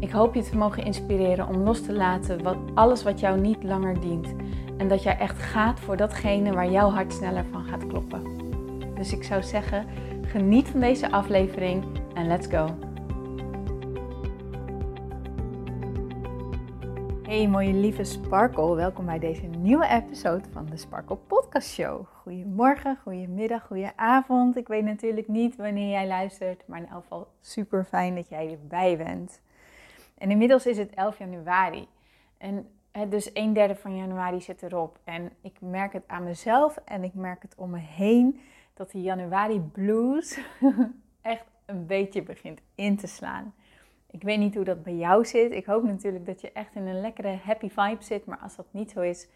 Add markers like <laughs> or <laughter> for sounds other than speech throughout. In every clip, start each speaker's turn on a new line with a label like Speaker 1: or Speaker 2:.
Speaker 1: Ik hoop je te mogen inspireren om los te laten wat, alles wat jou niet langer dient. En dat jij echt gaat voor datgene waar jouw hart sneller van gaat kloppen. Dus ik zou zeggen, geniet van deze aflevering en let's go. Hey mooie lieve Sparkle, welkom bij deze nieuwe episode van de Sparkle Podcast Show. Goedemorgen, goedemiddag, goedenavond. Ik weet natuurlijk niet wanneer jij luistert, maar in elk geval super fijn dat jij erbij bent. En inmiddels is het 11 januari. En dus een derde van januari zit erop. En ik merk het aan mezelf en ik merk het om me heen dat de januari blues <laughs> echt een beetje begint in te slaan. Ik weet niet hoe dat bij jou zit. Ik hoop natuurlijk dat je echt in een lekkere happy vibe zit. Maar als dat niet zo is,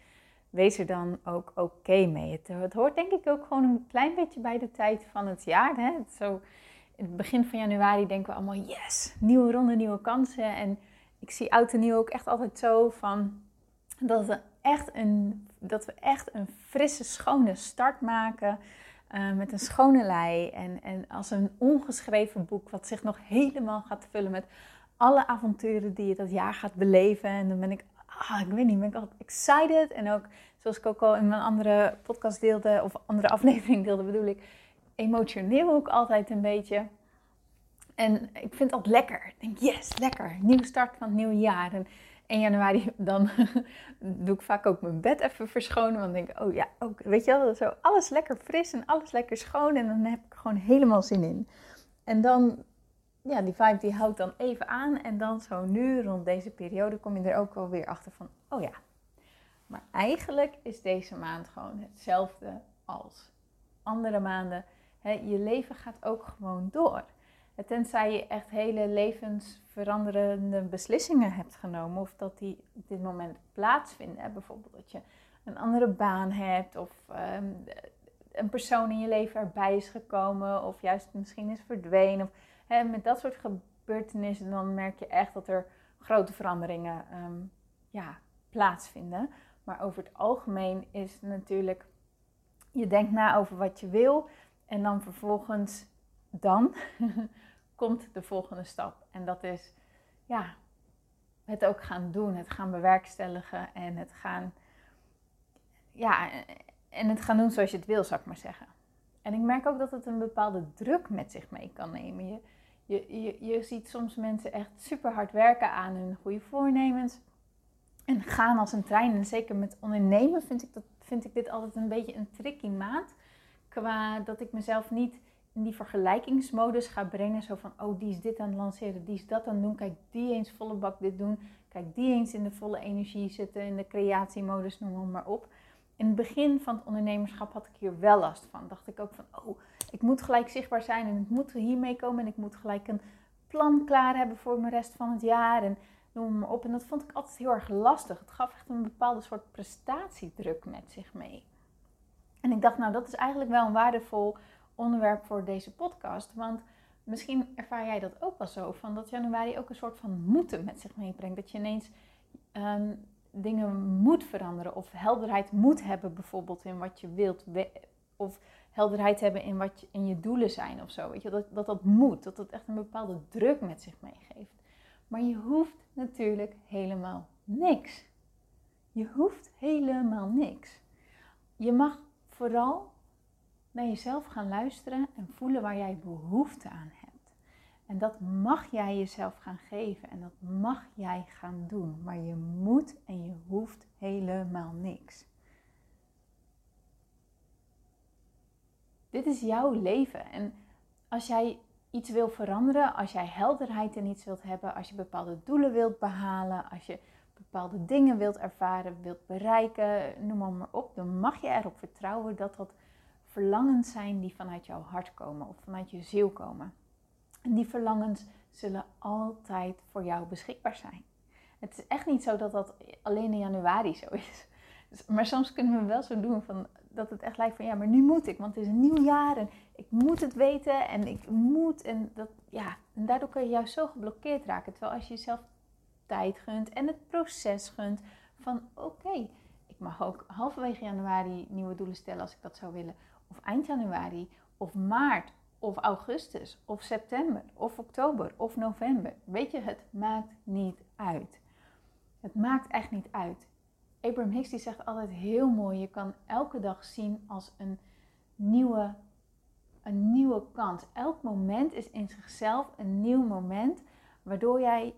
Speaker 1: wees er dan ook oké mee. Het, het, hoort denk ik ook gewoon een klein beetje bij de tijd van het jaar. Hè? zo, in het begin van januari denken we allemaal, yes, nieuwe ronde, nieuwe kansen. En ik zie oud en nieuw ook echt altijd zo van dat we echt een, dat we echt een frisse, schone start maken. Uh, met een schone lei en, en als een ongeschreven boek wat zich nog helemaal gaat vullen met alle avonturen die je dat jaar gaat beleven. En dan ben ik, ah, ik weet niet, ben ik altijd excited. En ook, zoals ik ook al in mijn andere podcast deelde, of andere <laughs> aflevering deelde, bedoel ik, emotioneel ook altijd een beetje. En ik vind dat lekker. Ik denk, yes, lekker. Nieuwe start van het nieuwe jaar. En 1 januari, <laughs> dan <laughs> doe ik vaak ook mijn bed even verschonen. Want dan denk ik, oh ja, ook, weet je wel, zo alles lekker fris en alles lekker schoon. En dan heb ik gewoon helemaal zin in. En dan, ja, die vibe die houdt dan even aan. En dan zo nu, rond deze periode, kom je er ook wel weer achter van, oh ja. Maar eigenlijk is deze maand gewoon hetzelfde als andere maanden je leven gaat ook gewoon door. Tenzij je echt hele levensveranderende beslissingen hebt genomen of dat die op dit moment plaatsvinden. Bijvoorbeeld dat je een andere baan hebt of ehm, een persoon in je leven erbij is gekomen of juist misschien is verdwenen. Of, met dat soort gebeurtenissen dan merk je echt dat er grote veranderingen ehm, ja, plaatsvinden. Maar over het algemeen is natuurlijk, je denkt na over wat je wil. En dan vervolgens, dan <laughs> komt de volgende stap. En dat is, ja, het ook gaan doen, het gaan bewerkstelligen en het gaan, ja, en het gaan doen zoals je het wil, zou ik maar zeggen. En ik merk ook dat het een bepaalde druk met zich mee kan nemen. Je, je, je, je ziet soms mensen echt super hard werken aan hun goede voornemens. En gaan als een trein. En zeker met ondernemen vind ik, dat, vind ik dit altijd een beetje een tricky maand. Qua dat ik mezelf niet in die vergelijkingsmodus ga brengen. Zo van, oh, die is dit aan het lanceren, die is dat aan het doen. Kijk, die eens volle bak dit doen. Kijk, die eens in de volle energie zitten, in de creatiemodus, noem maar op. In het begin van het ondernemerschap had ik hier wel last van. Dacht ik ook van, oh, ik moet gelijk zichtbaar zijn en ik moet hiermee komen. En ik moet gelijk een plan klaar hebben voor mijn rest van het jaar. En noem maar op. En dat vond ik altijd heel erg lastig. Het gaf echt een bepaalde soort prestatiedruk met zich mee. En ik dacht, nou, dat is eigenlijk wel een waardevol onderwerp voor deze podcast. Want misschien ervaar jij dat ook wel zo. Van dat januari ook een soort van moeten met zich meebrengt. Dat je ineens um, dingen moet veranderen. Of helderheid moet hebben, bijvoorbeeld in wat je wilt. Of helderheid hebben in wat je, in je doelen zijn of zo. Weet je, dat, dat dat moet. Dat dat echt een bepaalde druk met zich meegeeft. Maar je hoeft natuurlijk helemaal niks. Je hoeft helemaal niks. Je mag vooral naar jezelf gaan luisteren en voelen waar jij behoefte aan hebt. En dat mag jij jezelf gaan geven en dat mag jij gaan doen. Maar je moet en je hoeft helemaal niks. Dit is jouw leven. En als jij iets wil veranderen, als jij helderheid in iets wilt hebben, als je bepaalde doelen wilt behalen, als je bepaalde dingen wilt ervaren, wilt bereiken, noem maar op, dan mag je erop vertrouwen dat dat verlangens zijn die vanuit jouw hart komen of vanuit je ziel komen. En die verlangens zullen altijd voor jou beschikbaar zijn. Het is echt niet zo dat dat alleen in januari zo is. Dus, maar soms kunnen we wel zo doen van, dat het echt lijkt van ja, maar nu moet ik, want het is een nieuw jaar en ik moet het weten en ik moet. En, dat, ja, en daardoor kun je juist zo geblokkeerd raken. Terwijl als je jezelf tijd gunt en het proces gunt van oké, ik mag ook halverwege januari nieuwe doelen stellen als ik dat zou willen. Of eind januari, of maart, of augustus, of september, of oktober, of november. Weet je, het maakt niet uit. Het maakt echt niet uit. Abraham Hicks die zegt altijd heel mooi: je kan elke dag zien als een nieuwe, een nieuwe kans. Elk moment is in zichzelf een nieuw moment, waardoor jij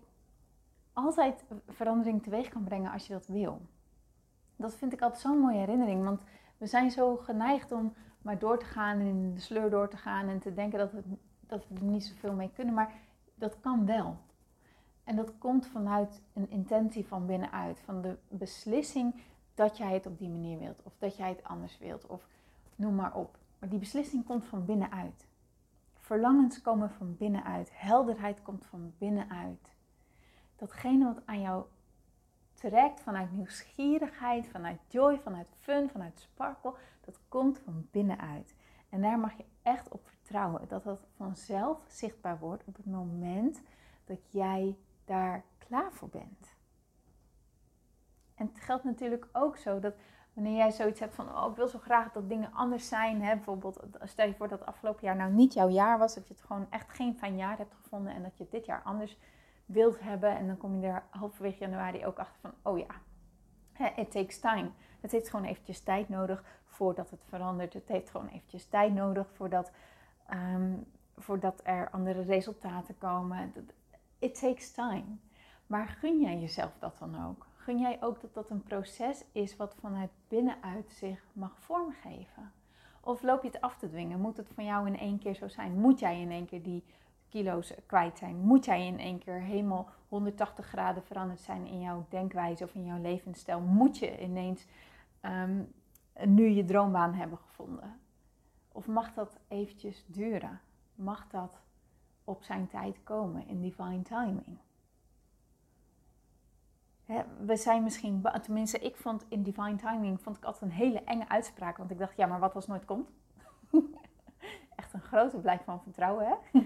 Speaker 1: altijd verandering teweeg kan brengen als je dat wil. Dat vind ik altijd zo'n mooie herinnering, want we zijn zo geneigd om maar door te gaan en in de sleur door te gaan en te denken dat, het, dat we er niet zoveel mee kunnen, maar dat kan wel. En dat komt vanuit een intentie van binnenuit, van de beslissing dat jij het op die manier wilt, of dat jij het anders wilt, of noem maar op. Maar die beslissing komt van binnenuit. Verlangens komen van binnenuit, helderheid komt van binnenuit. Datgene wat aan jou trekt vanuit nieuwsgierigheid, vanuit joy, vanuit fun, vanuit sparkle, dat komt van binnenuit. En daar mag je echt op vertrouwen dat dat vanzelf zichtbaar wordt op het moment dat jij daar klaar voor bent. En het geldt natuurlijk ook zo dat wanneer jij zoiets hebt van, oh, ik wil zo graag dat dingen anders zijn. Hè? Bijvoorbeeld, stel je voor dat afgelopen jaar nou niet jouw jaar was, dat je het gewoon echt geen fijn jaar hebt gevonden en dat je dit jaar anders wilt hebben. En dan kom je er halverwege januari ook achter van, oh ja, it takes time. Het heeft gewoon eventjes tijd nodig voordat het verandert. Het heeft gewoon eventjes tijd nodig voordat, um, voordat er andere resultaten komen it takes time. Maar gun jij jezelf dat dan ook? Gun jij ook dat dat een proces is wat vanuit binnenuit zich mag vormgeven? Of loop je het af te dwingen? Moet het van jou in één keer zo zijn? Moet jij in één keer die kilo's kwijt zijn? Moet jij in één keer helemaal 180 graden veranderd zijn in jouw denkwijze of in jouw levensstijl? Moet je ineens ehm, nu je droombaan hebben gevonden? Of mag dat eventjes duren? Mag dat op zijn tijd komen in divine timing. we zijn misschien, tenminste ik vond in divine timing vond ik altijd een hele enge uitspraak. Want ik dacht, ja, maar wat als nooit komt? <laughs> Echt een grote blijk van vertrouwen, hè?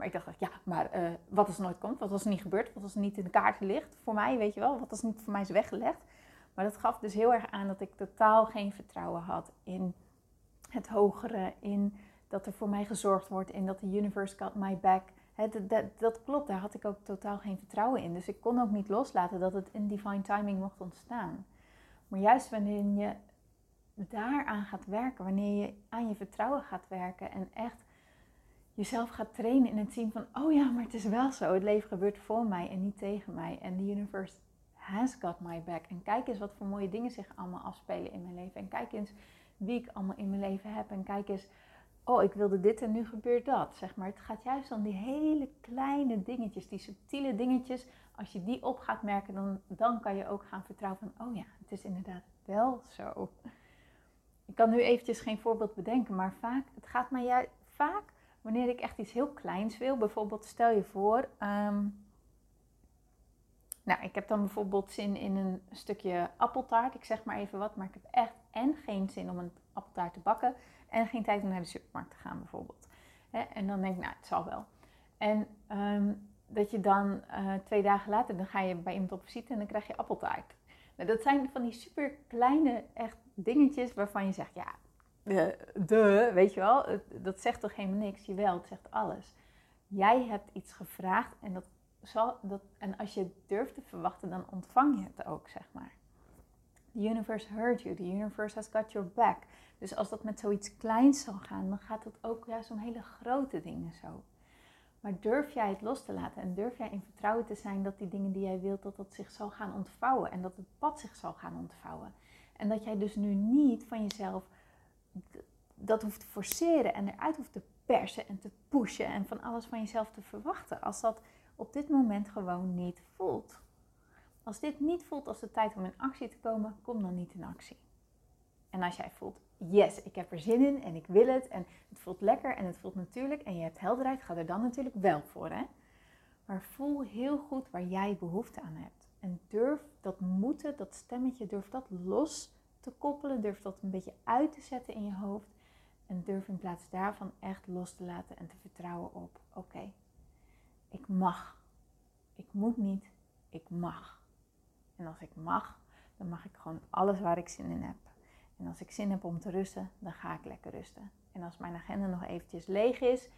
Speaker 1: Maar ik dacht, ja, maar uh, wat als nooit komt? Wat als het niet gebeurt? Wat als het niet in de kaarten ligt voor mij, weet je wel? Wat als niet voor mij is weggelegd? Maar dat gaf dus heel erg aan dat ik totaal geen vertrouwen had in het hogere, in dat er voor mij gezorgd wordt en dat de universe got my back. dat, dat, dat, klopt, daar had ik ook totaal geen vertrouwen in. Dus ik kon ook niet loslaten dat het in divine timing mocht ontstaan. Maar juist wanneer je daaraan gaat werken, wanneer je aan je vertrouwen gaat werken en echt jezelf gaat trainen in het zien van, oh ja, maar het is wel zo, het leven gebeurt voor mij en niet tegen mij. En the universe has got my back. En kijk eens wat voor mooie dingen zich allemaal afspelen in mijn leven. En kijk eens wie ik allemaal in mijn leven heb. En kijk eens oh, ik wilde dit en nu gebeurt dat. Zeg maar. Het gaat juist om die hele kleine dingetjes, die subtiele dingetjes. Als je die op gaat merken, dan, dan kan je ook gaan vertrouwen van, oh ja, het is inderdaad wel zo. Ik kan nu eventjes geen voorbeeld bedenken, maar vaak, het gaat mij juist vaak wanneer ik echt iets heel kleins wil. Bijvoorbeeld, stel je voor, ehm, nou, ik heb dan bijvoorbeeld zin in een stukje appeltaart. Ik zeg maar even wat, maar ik heb echt en geen zin om een appeltaart te bakken. En geen tijd om naar de supermarkt te gaan bijvoorbeeld. En dan denk ik, nou, het zal wel. En ehm, dat je dan uh, twee dagen later, dan ga je bij iemand op visite en dan krijg je appeltaart. Nou, dat zijn van die super kleine echt dingetjes waarvan je zegt, ja, de, weet je wel, dat zegt toch helemaal niks? Jawel, het zegt alles. Jij hebt iets gevraagd en, dat zal, dat, en als je durft te verwachten, dan ontvang je het ook, zeg maar. The universe heard you, the universe has got your back. Dus als dat met zoiets kleins zal gaan, dan gaat het ook juist om hele grote dingen zo. Maar durf jij het los te laten en durf jij in vertrouwen te zijn dat die dingen die jij wilt, dat dat zich zal gaan ontvouwen en dat het pad zich zal gaan ontvouwen. En dat jij dus nu niet van jezelf dat hoeft te forceren en eruit hoeft te persen en te pushen en van alles van jezelf te verwachten als dat op dit moment gewoon niet voelt. Als dit niet voelt als de tijd om in actie te komen, kom dan niet in actie. En als jij voelt, yes, ik heb er zin in en ik wil het en het voelt lekker en het voelt natuurlijk en je hebt helderheid, ga er dan natuurlijk wel voor. Hè? Maar voel heel goed waar jij behoefte aan hebt. En durf dat moeten, dat stemmetje, durf dat los te koppelen. Durf dat een beetje uit te zetten in je hoofd. En durf in plaats daarvan echt los te laten en te vertrouwen op: oké, ik mag. Ik moet niet, ik mag. En als ik mag, dan mag ik gewoon alles waar ik zin in heb. En als ik zin heb om te rusten, dan ga ik lekker rusten. En als mijn agenda nog eventjes leeg is,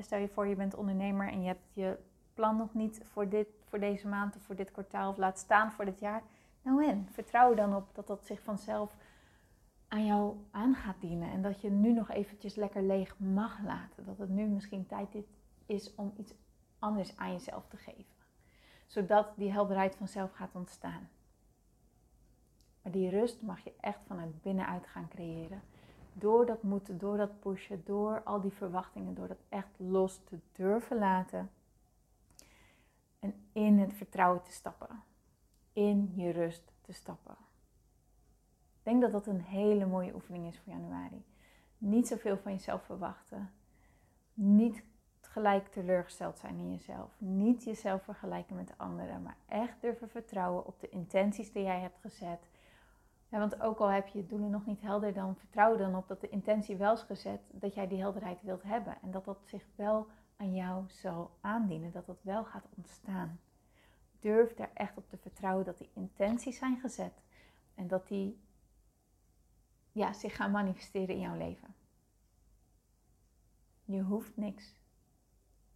Speaker 1: stel je voor je bent ondernemer en je hebt je plan nog niet voor, dit, voor deze maand of voor dit kwartaal of laat staan voor dit jaar. Nou en, vertrouw dan op dat dat zich vanzelf aan jou aan gaat dienen. En dat je nu nog eventjes lekker leeg mag laten. Dat het nu misschien tijd is om iets anders aan jezelf te geven. Zodat die helderheid vanzelf gaat ontstaan. Maar die rust mag je echt vanuit binnenuit gaan creëren. Door dat moeten, door dat pushen, door al die verwachtingen, door dat echt los te durven laten. En in het vertrouwen te stappen. In je rust te stappen. Ik denk dat dat een hele mooie oefening is voor januari. Niet zoveel van jezelf verwachten. Niet gelijk teleurgesteld zijn in jezelf. Niet jezelf vergelijken met anderen, maar echt durven vertrouwen op de intenties die jij hebt gezet. Ja, want ook al heb je doelen nog niet helder, dan vertrouw dan op dat de intentie wel is gezet dat jij die helderheid wilt hebben. En dat dat zich wel aan jou zal aandienen, dat dat wel gaat ontstaan. Durf daar echt op te vertrouwen dat die intenties zijn gezet en dat die ja, zich gaan manifesteren in jouw leven. Je hoeft niks.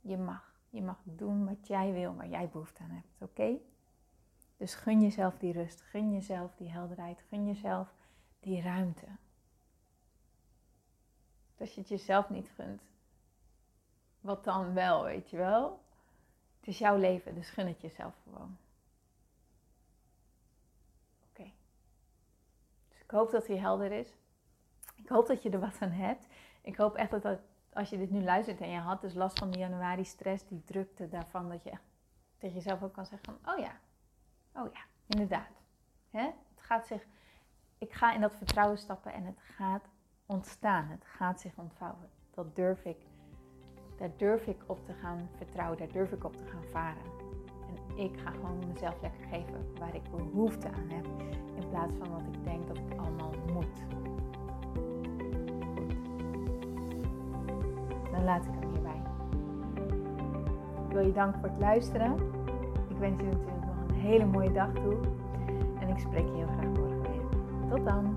Speaker 1: Je mag. Je mag doen wat jij wil, waar jij behoefte aan hebt. Oké? Dus gun jezelf die rust. Gun jezelf die helderheid. Gun jezelf die ruimte. Als je het jezelf niet gunt, wat dan wel, weet je wel? Het is jouw leven, dus gun het jezelf gewoon. Oké. Dus ik hoop dat hij helder is. Ik hoop dat je er wat aan hebt. Ik hoop echt dat, als je dit nu luistert en je had dus last van die januari stress, die drukte daarvan, dat je tegen jezelf ook kan zeggen van, oh ja, oh ja, inderdaad. Het gaat zich, ik ga in dat vertrouwen stappen en het gaat ontstaan. Het gaat zich ontvouwen. Dat durf ik. Daar durf ik op te gaan vertrouwen. Daar durf ik op te gaan varen. En ik ga gewoon mezelf lekker geven waar ik behoefte aan heb. In plaats van wat ik denk dat ik allemaal moet. dan laat ik hem hierbij. Ik wil je danken voor het luisteren. Ik wens je natuurlijk nog een hele mooie dag toe. En ik spreek je heel graag morgen weer. Tot dan.